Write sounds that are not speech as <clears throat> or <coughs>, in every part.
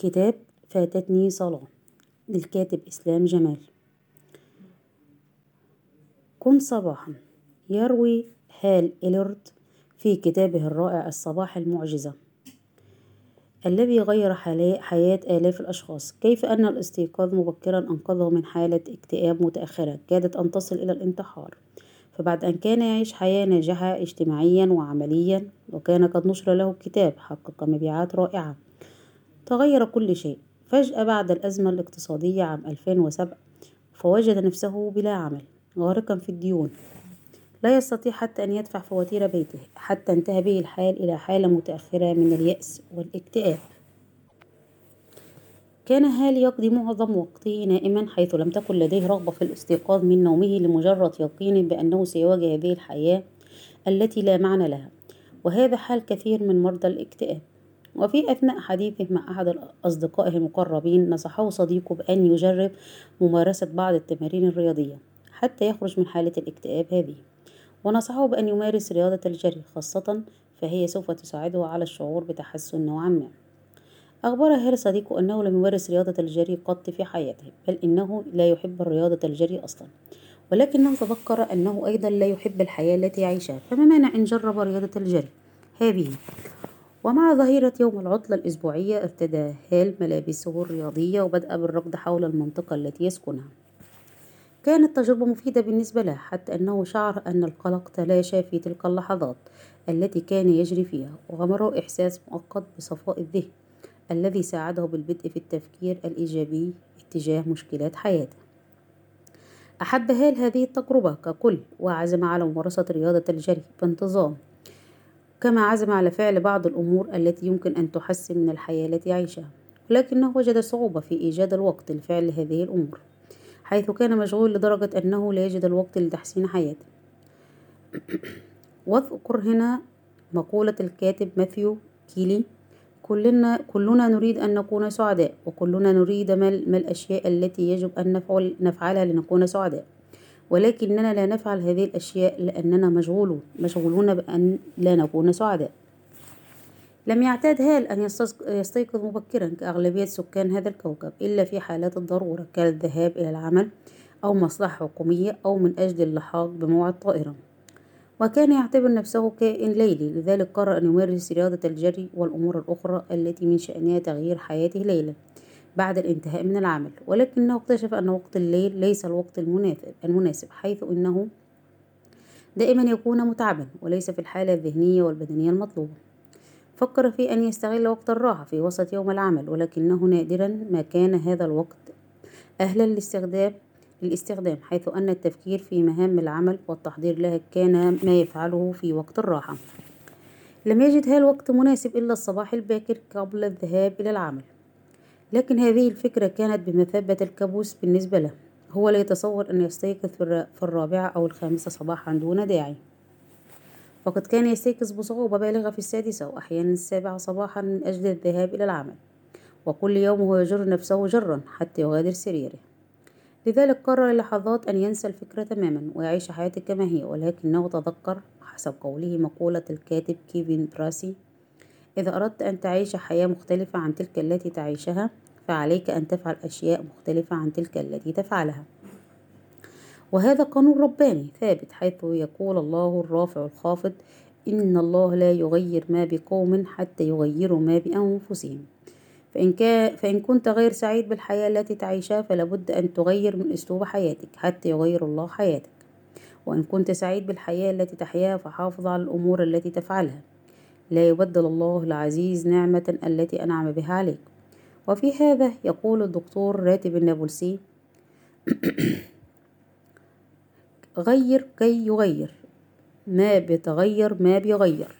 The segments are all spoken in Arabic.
كتاب فاتتني صلاة للكاتب إسلام جمال. كن صباحا. يروي هال إليرد في كتابه الرائع الصباح المعجزة. الذي غير حياة آلاف الأشخاص. كيف أن الاستيقاظ مبكرا أنقذه من حالة اكتئاب متأخرة؟ كادت أن تصل إلى الانتحار. فبعد أن كان يعيش حياة ناجحة اجتماعيا وعمليا وكان قد نشر له كتاب حقق مبيعات رائعة. تغير كل شيء. فجأة بعد الأزمة الاقتصادية عام 2007 فوجد نفسه بلا عمل غارقا في الديون. لا يستطيع حتى أن يدفع فواتير بيته حتى انتهى به الحال إلى حالة متأخرة من اليأس والاكتئاب. كان هال يقضي معظم وقته نائما حيث لم تكن لديه رغبة في الاستيقاظ من نومه لمجرد يقين بأنه سيواجه هذه الحياة التي لا معنى لها. وهذا حال كثير من مرضى الاكتئاب. وفي أثناء حديثه مع أحد أصدقائه المقربين نصحه صديقه بأن يجرب ممارسة بعض التمارين الرياضية حتى يخرج من حالة الاكتئاب هذه. ونصحه بأن يمارس رياضة الجري خاصة فهي سوف تساعده على الشعور بتحسن نوعا ما. أخبر هير صديقه أنه لم يمارس رياضة الجري قط في حياته بل إنه لا يحب رياضة الجري أصلا. ولكنه تذكر أنه أيضا لا يحب الحياة التي يعيشها فما مانع إن جرب رياضة الجري؟ هذه. ومع ظهيرة يوم العطلة الأسبوعية ارتدى هال ملابسه الرياضية وبدأ بالركض حول المنطقة التي يسكنها. كانت تجربة مفيدة بالنسبة له حتى أنه شعر أن القلق تلاشى في تلك اللحظات التي كان يجري فيها وغمره إحساس مؤقت بصفاء الذهن الذي ساعده بالبدء في التفكير الإيجابي اتجاه مشكلات حياته. أحب هال هذه التجربة ككل وعزم على ممارسة رياضة الجري بانتظام كما عزم على فعل بعض الأمور التي يمكن أن تحسن من الحياة التي يعيشها لكنه وجد صعوبة في إيجاد الوقت لفعل هذه الأمور حيث كان مشغول لدرجة أنه لا يجد الوقت لتحسين حياته. <coughs> واذكر هنا مقولة الكاتب ماثيو كيلي كلنا كلنا نريد أن نكون سعداء وكلنا نريد ما الأشياء التي يجب أن نفعل نفعلها لنكون سعداء. ولكننا لا نفعل هذه الأشياء لأننا مشغولون مشغولون بأن لا نكون سعداء. لم يعتاد هال أن يستيقظ مبكرا كأغلبية سكان هذا الكوكب إلا في حالات الضرورة كالذهاب إلى العمل أو مصلحة حكومية أو من أجل اللحاق بموعد طائرة. وكان يعتبر نفسه كائن ليلي لذلك قرر أن يمارس رياضة الجري والأمور الأخرى التي من شأنها تغيير حياته ليلا. بعد الانتهاء من العمل ولكنه اكتشف أن وقت الليل ليس الوقت المناسب حيث أنه دائما يكون متعبا وليس في الحالة الذهنية والبدنية المطلوبة. فكر في أن يستغل وقت الراحة في وسط يوم العمل ولكنه نادرا ما كان هذا الوقت أهلا للاستخدام للاستخدام حيث أن التفكير في مهام العمل والتحضير لها كان ما يفعله في وقت الراحة. لم يجد هذا الوقت مناسب إلا الصباح الباكر قبل الذهاب إلى العمل. لكن هذه الفكرة كانت بمثابة الكابوس بالنسبة له هو لا يتصور أن يستيقظ في الرابعة أو الخامسة صباحا دون داعي. فقد كان يستيقظ بصعوبة بالغة في السادسة وأحيانا السابعة صباحا من أجل الذهاب إلى العمل. وكل يوم هو يجر نفسه جرا حتى يغادر سريره. لذلك قرر لحظات أن ينسى الفكرة تماما ويعيش حياته كما هي ولكنه تذكر حسب قوله مقولة الكاتب كيفن براسي إذا أردت أن تعيش حياة مختلفة عن تلك التي تعيشها فعليك أن تفعل أشياء مختلفة عن تلك التي تفعلها. وهذا قانون رباني ثابت حيث يقول الله الرافع الخافض إن الله لا يغير ما بقوم حتى يغيروا ما بأنفسهم. فإن, فإن كنت غير سعيد بالحياة التي تعيشها فلابد أن تغير من أسلوب حياتك حتى يغير الله حياتك. وإن كنت سعيد بالحياة التي تحياها فحافظ على الأمور التي تفعلها. لا يبدل الله العزيز نعمة التي أنعم بها عليك. وفي هذا يقول الدكتور راتب النابلسي <clears throat> غير كي يغير. ما بيتغير ما بيغير.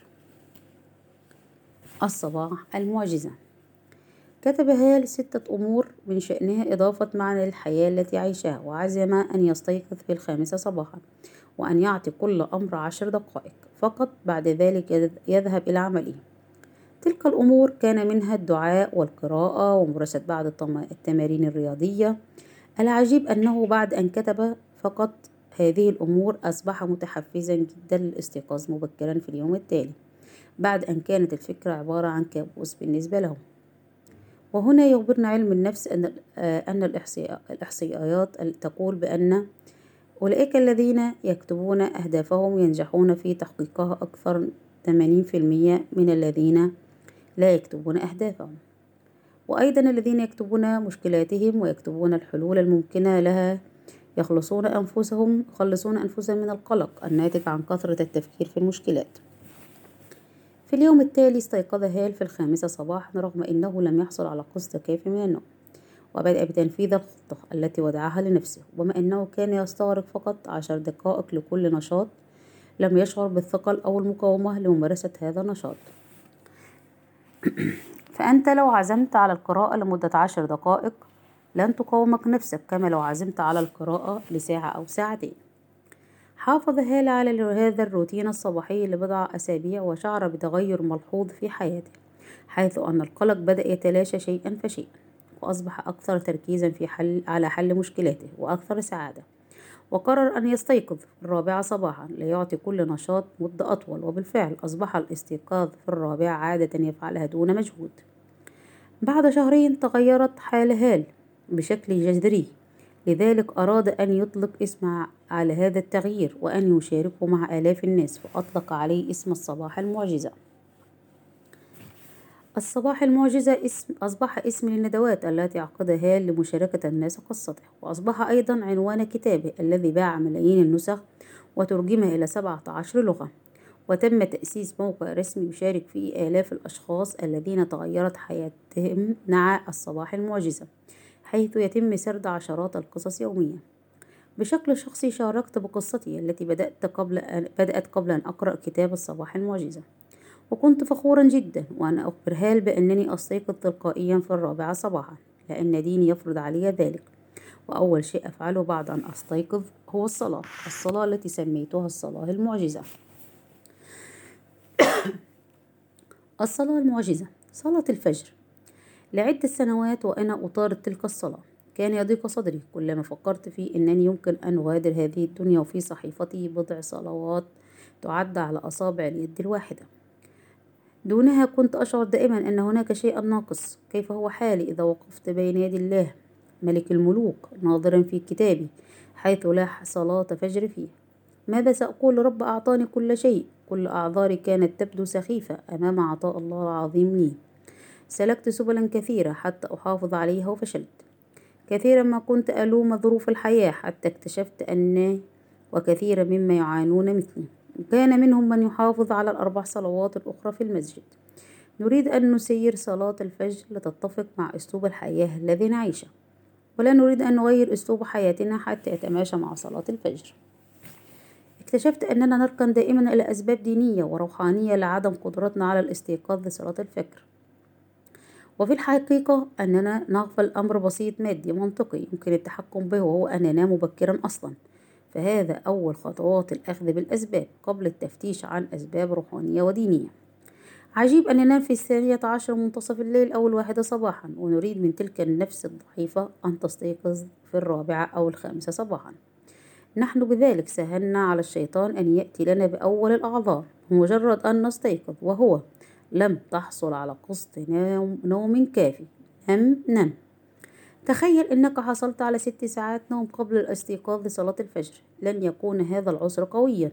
الصباح المعجزة. كتب هال ستة أمور من شأنها إضافة معنى للحياة التي عيشها وعزم أن يستيقظ في الخامسة صباحا وأن يعطي كل أمر عشر دقائق. فقط بعد ذلك يذهب إلى عمله. تلك الأمور كان منها الدعاء والقراءة وممارسة بعض التمارين الرياضية. العجيب أنه بعد أن كتب فقط هذه الأمور أصبح متحفزا جدا للاستيقاظ مبكرا في اليوم التالي بعد أن كانت الفكرة عبارة عن كابوس بالنسبة له وهنا يخبرنا علم النفس أن أن الإحصائيات تقول بأن أولئك الذين يكتبون أهدافهم ينجحون في تحقيقها أكثر 80% من الذين لا يكتبون أهدافهم. وأيضا الذين يكتبون مشكلاتهم ويكتبون الحلول الممكنة لها يخلصون أنفسهم يخلصون أنفسهم من القلق الناتج عن كثرة التفكير في المشكلات. في اليوم التالي استيقظ هال في الخامسة صباحا رغم أنه لم يحصل على قسط كافي من النوم. وبدأ بتنفيذ الخطة التي وضعها لنفسه. وبما أنه كان يستغرق فقط عشر دقائق لكل نشاط لم يشعر بالثقل أو المقاومة لممارسة هذا النشاط. <clears throat> فأنت لو عزمت على القراءة لمدة عشر دقائق لن تقاومك نفسك كما لو عزمت على القراءة لساعة أو ساعتين. حافظ هالة على هذا الروتين الصباحي لبضع أسابيع وشعر بتغير ملحوظ في حياته حيث أن القلق بدأ يتلاشى شيئا فشيئا. وأصبح أكثر تركيزا في حل على حل مشكلاته وأكثر سعادة. وقرر أن يستيقظ في الرابعة صباحا ليعطي كل نشاط مدة أطول وبالفعل أصبح الاستيقاظ في الرابعة عادة يفعلها دون مجهود. بعد شهرين تغيرت حال هال بشكل جذري لذلك أراد أن يطلق اسم على هذا التغيير وأن يشاركه مع آلاف الناس فأطلق عليه اسم الصباح المعجزة. الصباح المعجزة اسم أصبح اسم للندوات التي عقدها لمشاركة الناس قصته. وأصبح أيضا عنوان كتابه الذي باع ملايين النسخ وترجم إلى سبعة عشر لغة. وتم تأسيس موقع رسمي يشارك فيه آلاف الأشخاص الذين تغيرت حياتهم مع الصباح المعجزة حيث يتم سرد عشرات القصص يوميا. بشكل شخصي شاركت بقصتي التي بدأت قبل أن أقرأ كتاب الصباح المعجزة. وكنت فخورا جدا وأنا أخبر هال بأنني أستيقظ تلقائيا في الرابعة صباحا لأن ديني يفرض علي ذلك. وأول شيء أفعله بعد أن أستيقظ هو الصلاة الصلاة التي سميتها الصلاة المعجزة. <coughs> الصلاة المعجزة صلاة الفجر. لعدة سنوات وأنا أطارد تلك الصلاة. كان يضيق صدري كلما فكرت في أنني يمكن أن أغادر هذه الدنيا وفي صحيفتي بضع صلوات تعد على أصابع اليد الواحدة. دونها كنت أشعر دائما أن هناك شيئا ناقص. كيف هو حالي إذا وقفت بين يدي الله؟ ملك الملوك ناظرا في كتابي حيث لا صلاة فجر فيه. ماذا سأقول؟ رب أعطاني كل شيء. كل أعذاري كانت تبدو سخيفة أمام عطاء الله العظيم لي. سلكت سبلا كثيرة حتى أحافظ عليها وفشلت. كثيرا ما كنت ألوم ظروف الحياة حتى اكتشفت أن وكثيرا مما يعانون مثلي. كان منهم من يحافظ على الأربع صلوات الأخرى في المسجد. نريد أن نسير صلاة الفجر لتتفق مع أسلوب الحياة الذي نعيشه. ولا نريد أن نغير أسلوب حياتنا حتى يتماشى مع صلاة الفجر. اكتشفت أننا نركن دائما إلى أسباب دينية وروحانية لعدم قدرتنا على الاستيقاظ لصلاة الفجر. وفي الحقيقة أننا نغفل أمر بسيط مادي منطقي يمكن التحكم به وهو أن ننام مبكرا أصلا. فهذا أول خطوات الأخذ بالأسباب قبل التفتيش عن أسباب روحانية ودينية. عجيب أن ننام في الثانية عشر منتصف الليل أو الواحدة صباحا ونريد من تلك النفس الضعيفة أن تستيقظ في الرابعة أو الخامسة صباحا. نحن بذلك سهلنا على الشيطان أن يأتي لنا بأول الأعذار بمجرد أن نستيقظ وهو لم تحصل على قسط نوم, كافي. نم نم. تخيل أنك حصلت على ست ساعات نوم قبل الاستيقاظ لصلاة الفجر. لن يكون هذا العسر قويا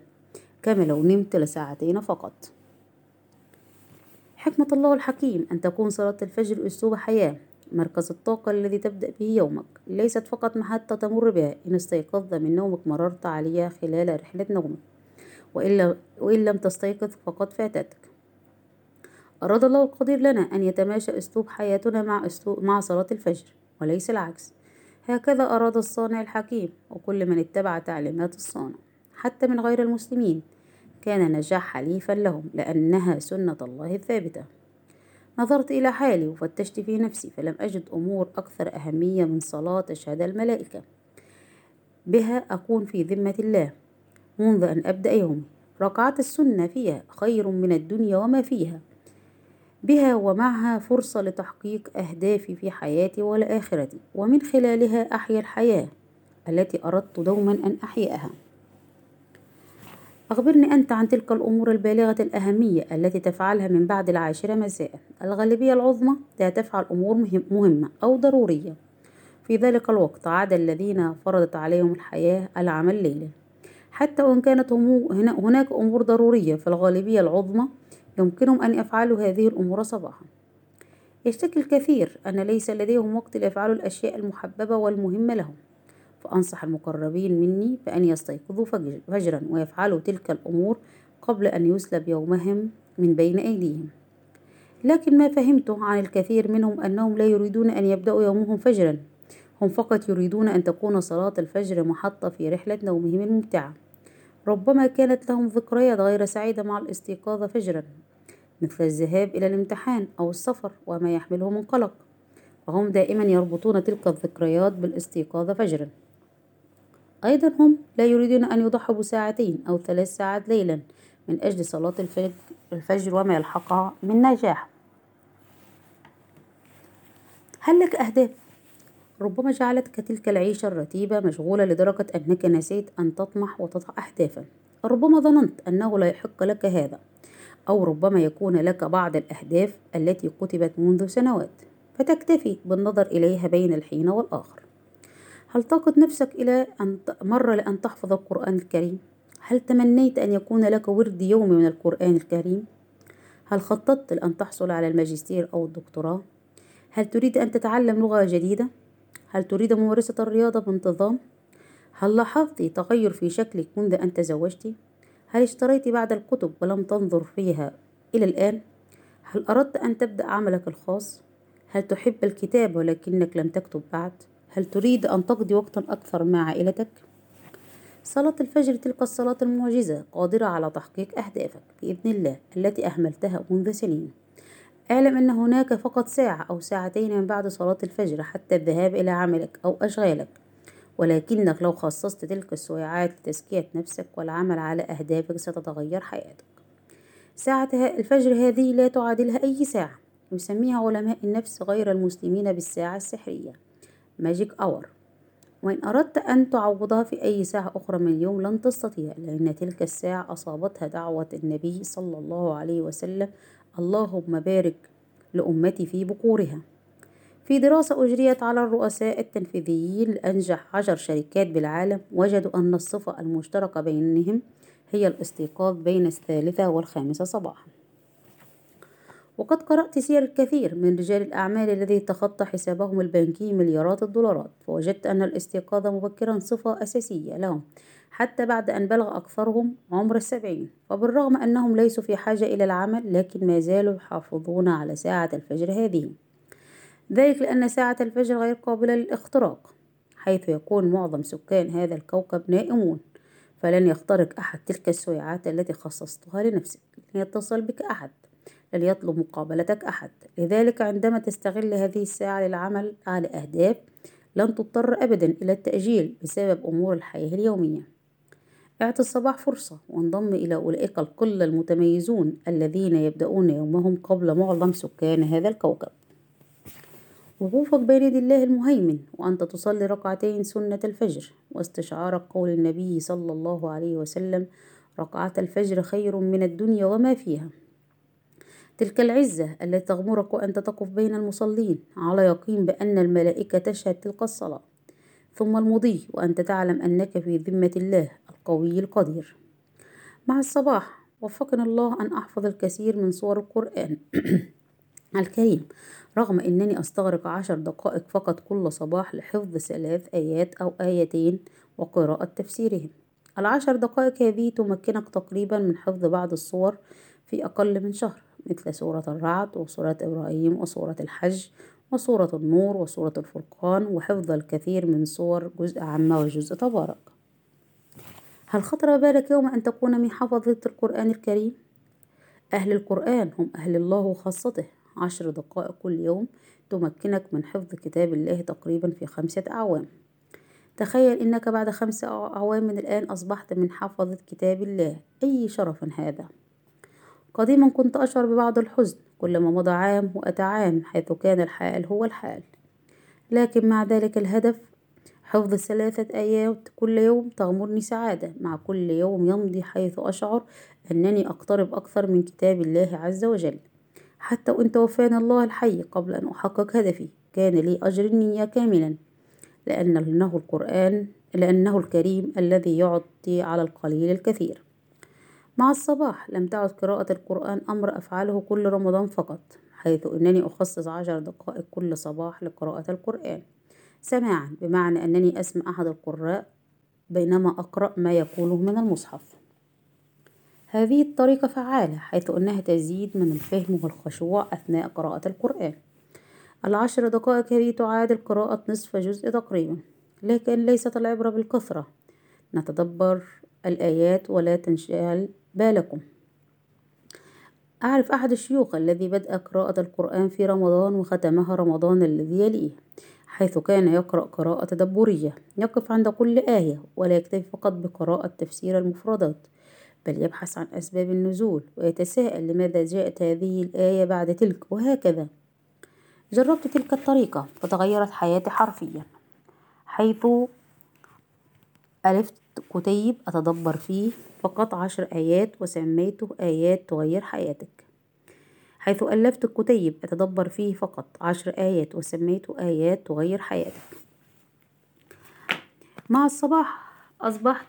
كما لو نمت لساعتين فقط. حكمة الله الحكيم أن تكون صلاة الفجر أسلوب حياة. مركز الطاقة الذي تبدأ به يومك. ليست فقط محطة تمر بها. إن استيقظت من نومك مررت عليها خلال رحلة نومك. وإلا وإن لم تستيقظ فقد فاتتك. أراد الله القدير لنا أن يتماشى أسلوب حياتنا مع أسلوب مع صلاة الفجر. وليس العكس. هكذا أراد الصانع الحكيم وكل من اتبع تعليمات الصانع حتى من غير المسلمين. كان نجاح حليفا لهم لأنها سنة الله الثابتة. نظرت إلى حالي وفتشت في نفسي فلم أجد أمور أكثر أهمية من صلاة تشهد الملائكة. بها أكون في ذمة الله. منذ أن أبدأ يومي ركعات السنة فيها خير من الدنيا وما فيها. بها ومعها فرصة لتحقيق أهدافي في حياتي والآخرة ومن خلالها أحيا الحياة التي أردت دوما أن أحياها. أخبرني أنت عن تلك الأمور البالغة الأهمية التي تفعلها من بعد العاشرة مساء. الغالبية العظمى لا تفعل أمور مهم- مهمة أو ضرورية. في ذلك الوقت عدا الذين فرضت عليهم الحياة العمل ليلا. حتى وإن كانت هناك أمور ضرورية فالغالبية العظمى يمكنهم أن يفعلوا هذه الأمور صباحا. يشتكي الكثير أن ليس لديهم وقت ليفعلوا الأشياء المحببة والمهمة لهم فأنصح المقربين مني بأن يستيقظوا فجر- فجرا ويفعلوا تلك الأمور قبل أن يسلب يومهم من بين أيديهم. لكن ما فهمته عن الكثير منهم أنهم لا يريدون أن يبدأوا يومهم فجرا. هم فقط يريدون أن تكون صلاة الفجر محطة في رحلة نومهم الممتعة. ربما كانت لهم ذكريات غير سعيدة مع الاستيقاظ فجرا. مثل الذهاب إلى الامتحان أو السفر وما يحمله من قلق وهم دائما يربطون تلك الذكريات بالاستيقاظ فجرا. أيضا هم لا يريدون أن يضحوا بساعتين أو ثلاث ساعات ليلا من أجل صلاة الفجر, وما يلحقها من نجاح. هل لك أهداف؟ ربما جعلتك تلك العيشة الرتيبة مشغولة لدرجة أنك نسيت أن تطمح وتضع أهدافا. ربما ظننت أنه لا يحق لك هذا. أو ربما يكون لك بعض الأهداف التي كتبت منذ سنوات فتكتفي بالنظر إليها بين الحين والآخر هل طاقت نفسك إلى أن مرة لأن تحفظ القرآن الكريم؟ هل تمنيت أن يكون لك ورد يومي من القرآن الكريم؟ هل خططت لأن تحصل على الماجستير أو الدكتوراه؟ هل تريد أن تتعلم لغة جديدة؟ هل تريد ممارسة الرياضة بانتظام؟ هل لاحظت تغير في شكلك منذ أن تزوجت؟ هل اشتريت بعض الكتب ولم تنظر فيها إلى الآن؟ هل أردت أن تبدأ عملك الخاص؟ هل تحب الكتاب ولكنك لم تكتب بعد؟ هل تريد أن تقضي وقتا أكثر مع عائلتك؟ صلاة الفجر تلك الصلاة المعجزة قادرة على تحقيق أهدافك بإذن الله التي أهملتها منذ سنين اعلم أن هناك فقط ساعة أو ساعتين من بعد صلاة الفجر حتى الذهاب إلى عملك أو أشغالك ولكنك لو خصصت تلك الساعات لتزكية نفسك والعمل على أهدافك ستتغير حياتك. ساعة الفجر هذه لا تعادلها أي ساعة. يسميها علماء النفس غير المسلمين بالساعة السحرية. ماجيك أور وإن أردت أن تعوضها في أي ساعة أخرى من اليوم لن تستطيع لأن تلك الساعة أصابتها دعوة النبي صلى الله عليه وسلم. اللهم بارك لأمتي في بكورها في دراسة أجريت على الرؤساء التنفيذيين لأنجح عشر شركات بالعالم وجدوا أن الصفة المشتركة بينهم هي الاستيقاظ بين الثالثة والخامسة صباحا. وقد قرأت سير الكثير من رجال الأعمال الذي تخطى حسابهم البنكي مليارات الدولارات فوجدت أن الاستيقاظ مبكرا صفة أساسية لهم حتى بعد أن بلغ أكثرهم عمر السبعين. وبالرغم أنهم ليسوا في حاجة إلى العمل لكن ما زالوا يحافظون على ساعة الفجر هذه. ذلك لأن ساعة الفجر غير قابلة للاختراق حيث يكون معظم سكان هذا الكوكب نائمون فلن يخترق أحد تلك الساعات التي خصصتها لنفسك لن يتصل بك أحد لن يطلب مقابلتك أحد. لذلك عندما تستغل هذه الساعة للعمل على أهداف لن تضطر أبدا إلى التأجيل بسبب أمور الحياة اليومية. اعط الصباح فرصة وانضم إلى أولئك القلة المتميزون الذين يبدأون يومهم قبل معظم سكان هذا الكوكب. وقوفك بين يدي الله المهيمن وأنت تصلي ركعتين سنة الفجر. واستشعارك قول النبي صلى الله عليه وسلم ركعة الفجر خير من الدنيا وما فيها. تلك العزة التي تغمرك وأنت تقف بين المصلين على يقين بأن الملائكة تشهد تلك الصلاة. ثم المضي وأنت تعلم أنك في ذمة الله القوي القدير. مع الصباح وفقنا الله أن أحفظ الكثير من سور القرآن. <clears throat> الكريم. رغم أنني أستغرق عشر دقائق فقط كل صباح لحفظ ثلاث آيات أو آيتين وقراءة تفسيرهم. العشر دقائق هذه تمكنك تقريبا من حفظ بعض الصور في أقل من شهر مثل سورة الرعد وسورة إبراهيم وسورة الحج وسورة النور وسورة الفرقان وحفظ الكثير من صور جزء عامة وجزء تبارك. هل خطر بالك يوم أن تكون من حفظة القرآن الكريم؟ أهل القرآن هم أهل الله وخاصته. عشر دقائق كل يوم تمكنك من حفظ كتاب الله تقريبا في خمسة أعوام. تخيل إنك بعد خمس أعوام من الآن أصبحت من حفظة كتاب الله. أي شرف هذا؟ قديما كنت أشعر ببعض الحزن كلما مضى عام وأتى عام حيث كان الحال هو الحال. لكن مع ذلك الهدف حفظ ثلاثة آيات كل يوم تغمرني سعادة. مع كل يوم يمضي حيث أشعر أنني أقترب أكثر من كتاب الله عز وجل. حتى وإن توفاني الله الحي قبل أن أحقق هدفي كان لي أجر النية كاملا لأنه القرآن لأنه الكريم الذي يعطي على القليل الكثير. مع الصباح لم تعد قراءة القرآن أمر أفعله كل رمضان فقط حيث أنني أخصص عشر دقائق كل صباح لقراءة القرآن. سماعا بمعنى أنني أسمع أحد القراء بينما أقرأ ما يقوله من المصحف. هذه الطريقة فعالة حيث أنها تزيد من الفهم والخشوع أثناء قراءة القرآن. العشر دقائق هذه تعادل قراءة نصف جزء تقريبا. لكن ليست العبرة بالكثرة. نتدبر الآيات ولا تنشغل بالكم. أعرف أحد الشيوخ الذي بدأ قراءة القرآن في رمضان وختمها رمضان الذي يليه حيث كان يقرأ قراءة تدبرية يقف عند كل آية ولا يكتفي فقط بقراءة تفسير المفردات. بل يبحث عن أسباب النزول ويتساءل لماذا جاءت هذه الآية بعد تلك وهكذا. جربت تلك الطريقة فتغيرت حياتي حرفيا حيث ألفت كتيب أتدبر فيه فقط عشر آيات وسميته آيات تغير حياتك. حيث ألفت الكتيب أتدبر فيه فقط عشر آيات وسميته آيات تغير حياتك. مع الصباح أصبحت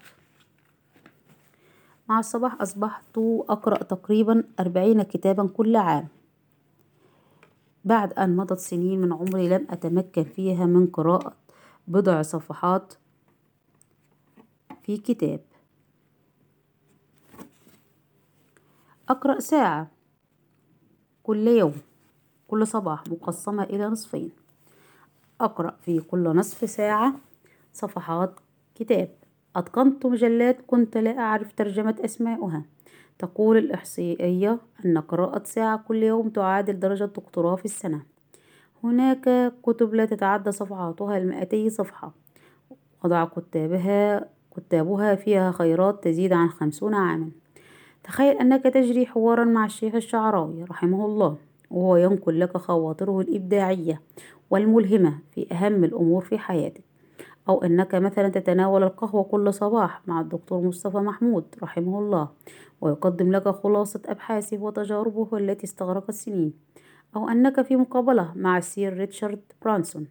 مع الصباح أصبحت أقرأ تقريبا أربعين كتابا كل عام. بعد أن مضت سنين من عمري لم أتمكن فيها من قراءة بضع صفحات في كتاب. أقرأ ساعة كل يوم كل صباح مقسمة إلى نصفين. أقرأ في كل نصف ساعة صفحات كتاب. أتقنت مجلات كنت لا أعرف ترجمة أسماؤها. تقول الإحصائية أن قراءة ساعة كل يوم تعادل درجة دكتوراه في السنة. هناك كتب لا تتعدى صفحاتها المائتي صفحة. وضع كتابها كتابها فيها خيرات تزيد عن خمسون عاما. تخيل أنك تجري حوارا مع الشيخ الشعراوي رحمه الله وهو ينقل لك خواطره الإبداعية والملهمة في أهم الأمور في حياتك. أو أنك مثلا تتناول القهوة كل صباح مع الدكتور مصطفى محمود رحمه الله ويقدم لك خلاصة أبحاثه وتجاربه التي استغرقت سنين أو أنك في مقابلة مع السير ريتشارد برانسون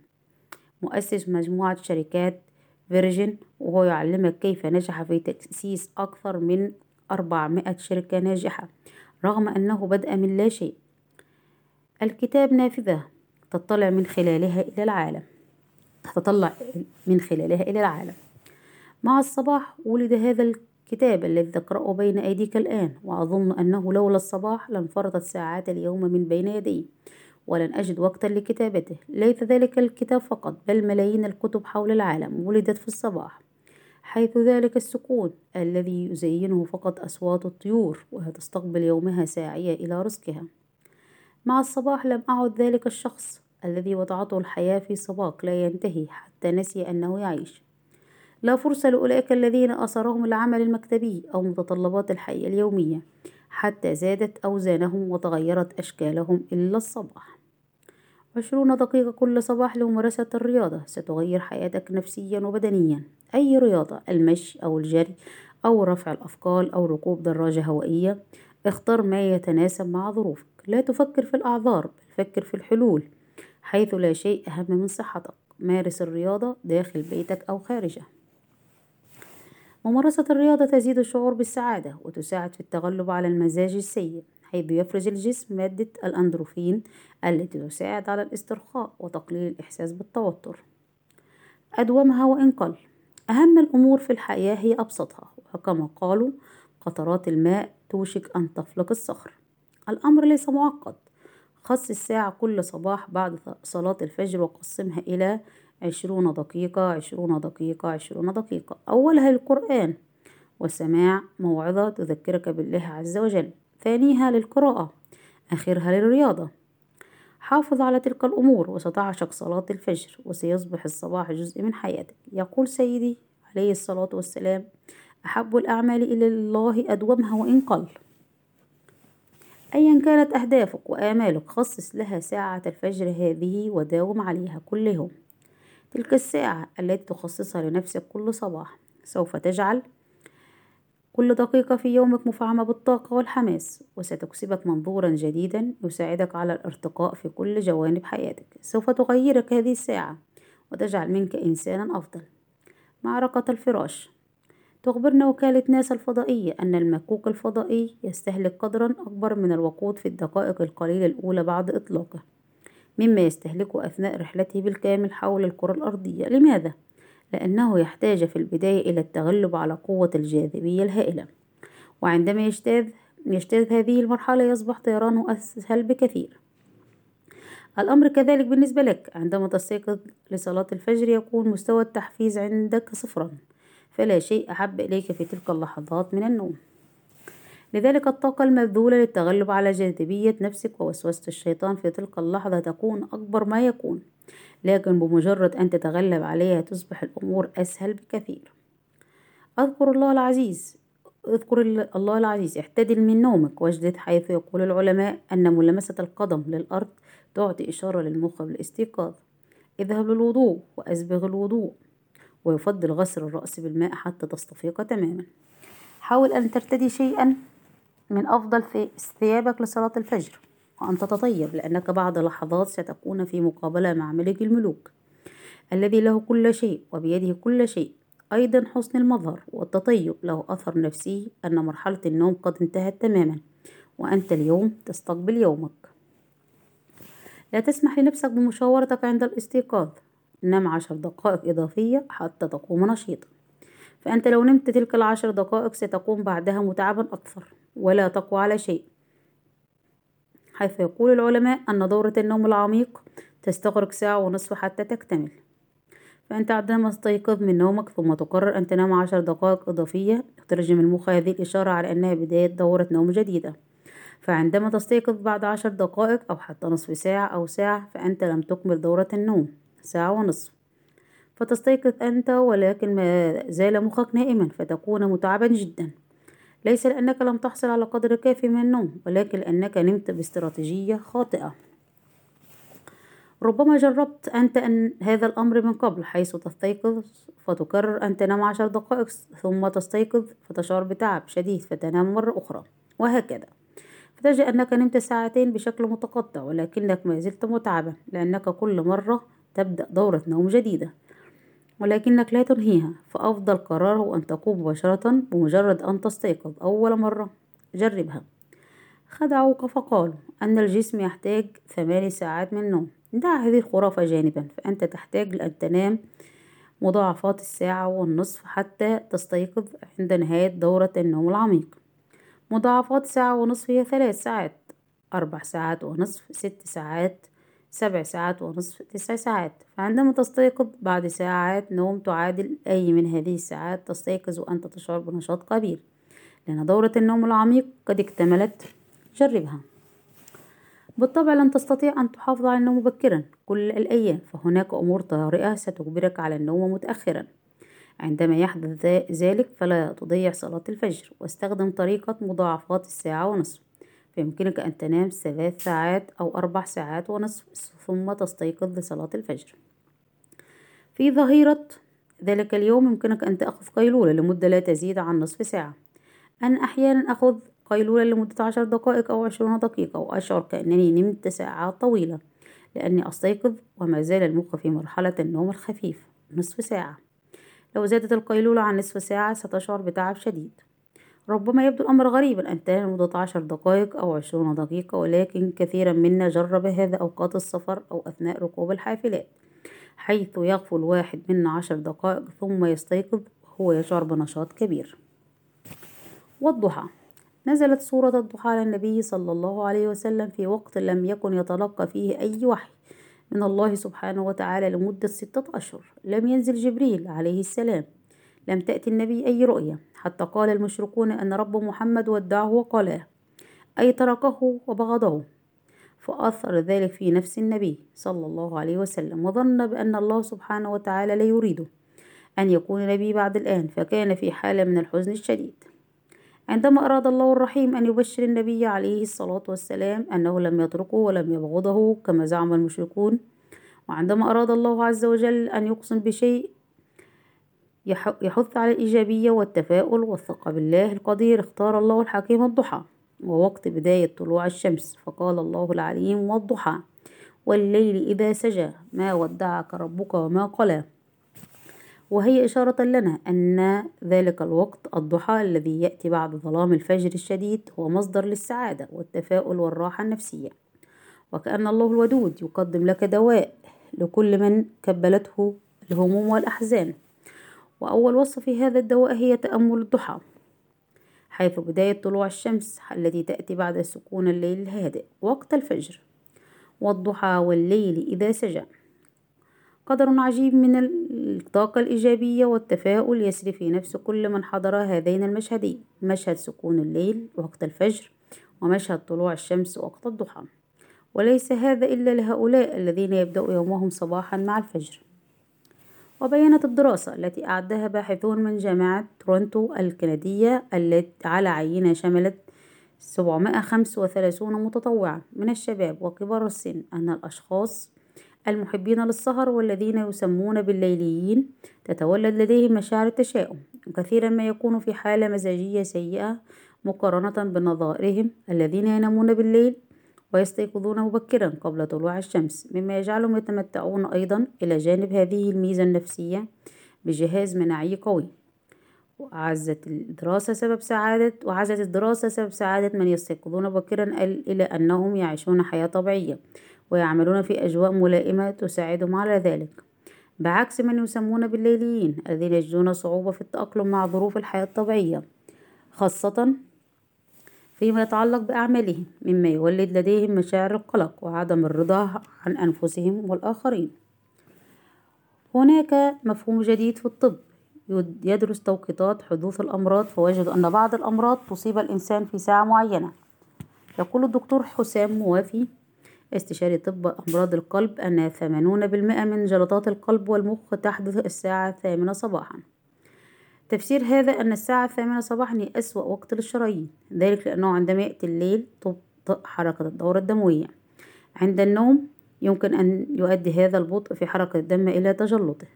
مؤسس مجموعة شركات فيرجن وهو يعلمك كيف نجح في تأسيس أكثر من أربعمائة شركة ناجحة رغم أنه بدأ من لا شيء. الكتاب نافذة تطلع من خلالها إلى العالم. تتطلع من خلالها إلى العالم. مع الصباح ولد هذا الكتاب الذي تقرأه بين أيديك الآن وأظن أنه لولا الصباح لانفرطت ساعات اليوم من بين يدي ولن أجد وقتا لكتابته. ليس ذلك الكتاب فقط بل ملايين الكتب حول العالم ولدت في الصباح حيث ذلك السكون الذي يزينه فقط أصوات الطيور وهي تستقبل يومها ساعية إلى رزقها. مع الصباح لم أعد ذلك الشخص الذي وضعته الحياة في سباق لا ينتهي حتى نسي أنه يعيش. لا فرصة لأولئك الذين أثرهم العمل المكتبي أو متطلبات الحياة اليومية حتى زادت أوزانهم وتغيرت أشكالهم إلا الصباح. عشرون دقيقة كل صباح لممارسة الرياضة. ستغير حياتك نفسيا وبدنيا. أي رياضة؟ المشي أو الجري أو رفع الأثقال أو ركوب دراجة هوائية. اختر ما يتناسب مع ظروفك. لا تفكر في الأعذار بل فكر في الحلول. حيث لا شيء أهم من صحتك. مارس الرياضة داخل بيتك أو خارجه ممارسة الرياضة تزيد الشعور بالسعادة وتساعد في التغلب على المزاج السيء حيث يفرز الجسم مادة الأندروفين التي تساعد على الاسترخاء وتقليل الإحساس بالتوتر. أدومها وإن قل أهم الأمور في الحياة هي أبسطها وكما قالوا قطرات الماء توشك أن تفلق الصخر. الأمر ليس معقد. خصص ساعة كل صباح بعد صلاة الفجر وقسمها إلى عشرون دقيقة عشرون دقيقة عشرون دقيقة. أولها للقرآن وسماع موعظة تذكرك بالله عز وجل. ثانيها للقراءة. آخرها للرياضة. حافظ على تلك الأمور وستعشق صلاة الفجر وسيصبح الصباح جزء من حياتك. يقول سيدي عليه الصلاة والسلام أحب الأعمال إلى الله أدومها وإن قل. أيا كانت أهدافك وآمالك خصص لها ساعة الفجر هذه وداوم عليها كل يوم. تلك الساعة التي تخصصها لنفسك كل صباح سوف تجعل كل دقيقة في يومك مفعمة بالطاقة والحماس وستكسبك منظورا جديدا يساعدك على الارتقاء في كل جوانب حياتك. سوف تغيرك هذه الساعة وتجعل منك إنسانا أفضل. معركة الفراش. تخبرنا وكالة ناسا الفضائية أن المكوك الفضائي يستهلك قدرا أكبر من الوقود في الدقائق القليلة الأولى بعد إطلاقه مما يستهلكه أثناء رحلته بالكامل حول الكرة الأرضية. لماذا؟ لأنه يحتاج في البداية إلى التغلب على قوة الجاذبية الهائلة وعندما يجتاز يجتاز هذه المرحلة يصبح طيرانه أسهل بكثير. الأمر كذلك بالنسبة لك. عندما تستيقظ لصلاة الفجر يكون مستوى التحفيز عندك صفرا. فلا شيء أحب إليك في تلك اللحظات من النوم. لذلك الطاقة المبذولة للتغلب على جاذبية نفسك ووسوسة الشيطان في تلك اللحظة تكون أكبر ما يكون لكن بمجرد أن تتغلب عليها تصبح الأمور أسهل بكثير. أذكر الله العزيز أذكر الله العزيز اعتدل من نومك واجلد حيث يقول العلماء أن ملامسة القدم للأرض تعطي إشارة للمخ بالاستيقاظ. اذهب للوضوء وأسبغ الوضوء. ويفضل غسل الرأس بالماء حتى تستفيق تماما. حاول أن ترتدي شيئا من أفضل في ثيابك لصلاة الفجر وأن تتطيب لأنك بعد لحظات ستكون في مقابلة مع ملك الملوك الذي له كل شيء وبيده كل شيء. أيضا حسن المظهر والتطيب له أثر نفسي أن مرحلة النوم قد انتهت تماما وأنت اليوم تستقبل يومك. لا تسمح لنفسك بمشاورتك عند الاستيقاظ. نم عشر دقائق إضافية حتى تقوم نشيطا. فأنت لو نمت تلك العشر دقائق ستقوم بعدها متعبا أكثر ولا تقوى على شيء. حيث يقول العلماء أن دورة النوم العميق تستغرق ساعة ونصف حتى تكتمل. فأنت عندما تستيقظ من نومك ثم تقرر أن تنام عشر دقائق إضافية يترجم المخ هذه الإشارة على أنها بداية دورة نوم جديدة. فعندما تستيقظ بعد عشر دقائق أو حتى نصف ساعة أو ساعة فأنت لم تكمل دورة النوم. ساعة ونصف فتستيقظ أنت ولكن ما زال مخك نائما فتكون متعبا جدا. ليس لأنك لم تحصل على قدر كافي من النوم ولكن لأنك نمت باستراتيجية خاطئة. ربما جربت أنت أن هذا الأمر من قبل حيث تستيقظ فتكرر أن تنام عشر دقائق ثم تستيقظ فتشعر بتعب شديد فتنام مرة أخرى. وهكذا. فتجد أنك نمت ساعتين بشكل متقطع ولكنك ما زلت متعبا لأنك كل مرة تبدأ دورة نوم جديدة ولكنك لا تنهيها فأفضل قرار هو أن تقوم مباشرة بمجرد أن تستيقظ أول مرة. جربها. خدعوك فقالوا أن الجسم يحتاج ثماني ساعات من النوم. دع هذه الخرافة جانبا فأنت تحتاج لأن تنام مضاعفات الساعة والنصف حتى تستيقظ عند نهاية دورة النوم العميق. مضاعفات ساعة ونصف هي ثلاث ساعات أربع ساعات ونصف ست ساعات سبع ساعات ونصف تسع ساعات. فعندما تستيقظ بعد ساعات نوم تعادل أي من هذه الساعات. تستيقظ وأنت تشعر بنشاط كبير. لأن دورة النوم العميق قد اكتملت جربها. بالطبع لن تستطيع أن تحافظ على النوم مبكرا كل الأيام. فهناك أمور طارئة ستجبرك على النوم متأخرا. عندما يحدث ذلك فلا تضيع صلاة الفجر. واستخدم طريقة مضاعفات الساعة ونصف. فيمكنك أن تنام ثلاث ساعات أو أربع ساعات ونصف ثم تستيقظ لصلاة الفجر. في ظهيرة ذلك اليوم يمكنك أن تأخذ قيلولة لمدة لا تزيد عن نصف ساعة. أنا أحيانا أخذ قيلولة لمدة عشر دقائق أو عشرون دقيقة وأشعر كأنني نمت ساعات طويلة لأني أستيقظ وما زال المخ في مرحلة النوم الخفيف نصف ساعة. لو زادت القيلولة عن نصف ساعة ستشعر بتعب شديد. ربما يبدو الأمر غريبا أن تنام لمدة عشر دقائق أو عشرون دقيقة ولكن كثيرا منا جرب هذا أوقات السفر أو أثناء ركوب الحافلات حيث يغفل واحد منا عشر دقائق ثم يستيقظ وهو يشعر بنشاط كبير. والضحى. نزلت سورة الضحى على النبي صلى الله عليه وسلم في وقت لم يكن يتلقى فيه أي وحي من الله سبحانه وتعالى لمدة ستة أشهر لم ينزل جبريل عليه السلام. لم تأتي النبي أي رؤية. حتى قال المشركون أن رب محمد ودعه وقالاه أي تركه وبغضه. فأثر ذلك في نفس النبي صلى الله عليه وسلم وظن بأن الله سبحانه وتعالى لا يريده أن يكون نبي بعد الآن فكان في حالة من الحزن الشديد. عندما أراد الله الرحيم أن يبشر النبي عليه الصلاة والسلام أنه لم يتركه ولم يبغضه كما زعم المشركون وعندما أراد الله عز وجل أن يقسم بشيء يحث على الإيجابية والتفاؤل والثقة بالله القدير اختار الله الحكيم الضحى ووقت بداية طلوع الشمس فقال الله العليم والضحى والليل إذا سجى ما ودعك ربك وما قلى. وهي إشارة لنا أن ذلك الوقت الضحى الذي يأتي بعد ظلام الفجر الشديد هو مصدر للسعادة والتفاؤل والراحة النفسية. وكأن الله الودود يقدم لك دواء لكل من كبلته الهموم والأحزان. وأول وصفة في هذا الدواء هي تأمل الضحى حيث بداية طلوع الشمس التي تأتي بعد سكون الليل الهادئ وقت الفجر والضحى والليل إذا سجى. قدر عجيب من الطاقة الإيجابية والتفاؤل يسري في نفس كل من حضر هذين المشهدين مشهد سكون الليل وقت الفجر ومشهد طلوع الشمس وقت الضحى. وليس هذا إلا لهؤلاء الذين يبدأوا يومهم صباحا مع الفجر. وبينت الدراسة التي أعدها باحثون من جامعة تورونتو الكندية التي على عينة شملت 735 متطوعا من الشباب وكبار السن أن الأشخاص المحبين للسهر والذين يسمون بالليليين تتولد لديهم مشاعر التشاؤم وكثيرا ما يكون في حالة مزاجية سيئة مقارنة بنظائرهم الذين ينامون بالليل ويستيقظون مبكرا قبل طلوع الشمس مما يجعلهم يتمتعون أيضا إلى جانب هذه الميزة النفسية بجهاز مناعي قوي. وعزت الدراسة سبب سعادة وعزت الدراسة سبب سعادة من يستيقظون مبكرا إلى أنهم يعيشون حياة طبيعية ويعملون في أجواء ملائمة تساعدهم على ذلك. بعكس من يسمون بالليليين الذين يجدون صعوبة في التأقلم مع ظروف الحياة الطبيعية خاصة فيما يتعلق بأعمالهم مما يولد لديهم مشاعر القلق وعدم الرضا عن أنفسهم والآخرين. هناك مفهوم جديد في الطب يدرس توقيتات حدوث الأمراض فوجدوا أن بعض الأمراض تصيب الإنسان في ساعة معينة. يقول الدكتور حسام موافي استشاري طب أمراض القلب أن ثمانون بالمئة من جلطات القلب والمخ تحدث الساعة الثامنة صباحا. تفسير هذا أن الساعة الثامنة صباحا هي أسوأ وقت للشرايين ذلك لأنه عندما يأتي الليل تبطأ حركة الدورة الدموية. عند النوم يمكن أن يؤدي هذا البطء في حركة الدم إلى تجلطه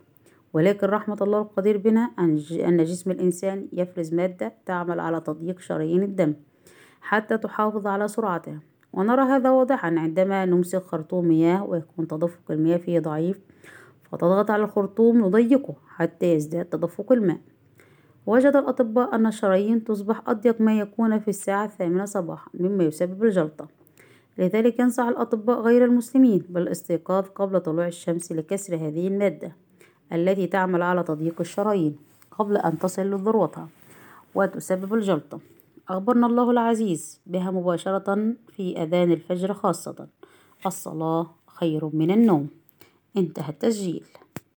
ولكن رحمة الله القدير بنا أن جسم الإنسان يفرز مادة تعمل على تضييق شرايين الدم حتى تحافظ على سرعتها. ونرى هذا واضحا عندما نمسك خرطوم مياه ويكون تدفق المياه فيه ضعيف فتضغط على الخرطوم نضيقه حتى يزداد تدفق الماء. وجد الأطباء أن الشرايين تصبح أضيق ما يكون في الساعة الثامنة صباحا مما يسبب الجلطة. لذلك ينصح الأطباء غير المسلمين بالاستيقاظ قبل طلوع الشمس لكسر هذه المادة التي تعمل على تضييق الشرايين قبل أن تصل لذروتها وتسبب الجلطة. أخبرنا الله العزيز بها مباشرة في أذان الفجر خاصة. الصلاة خير من النوم. انتهى التسجيل.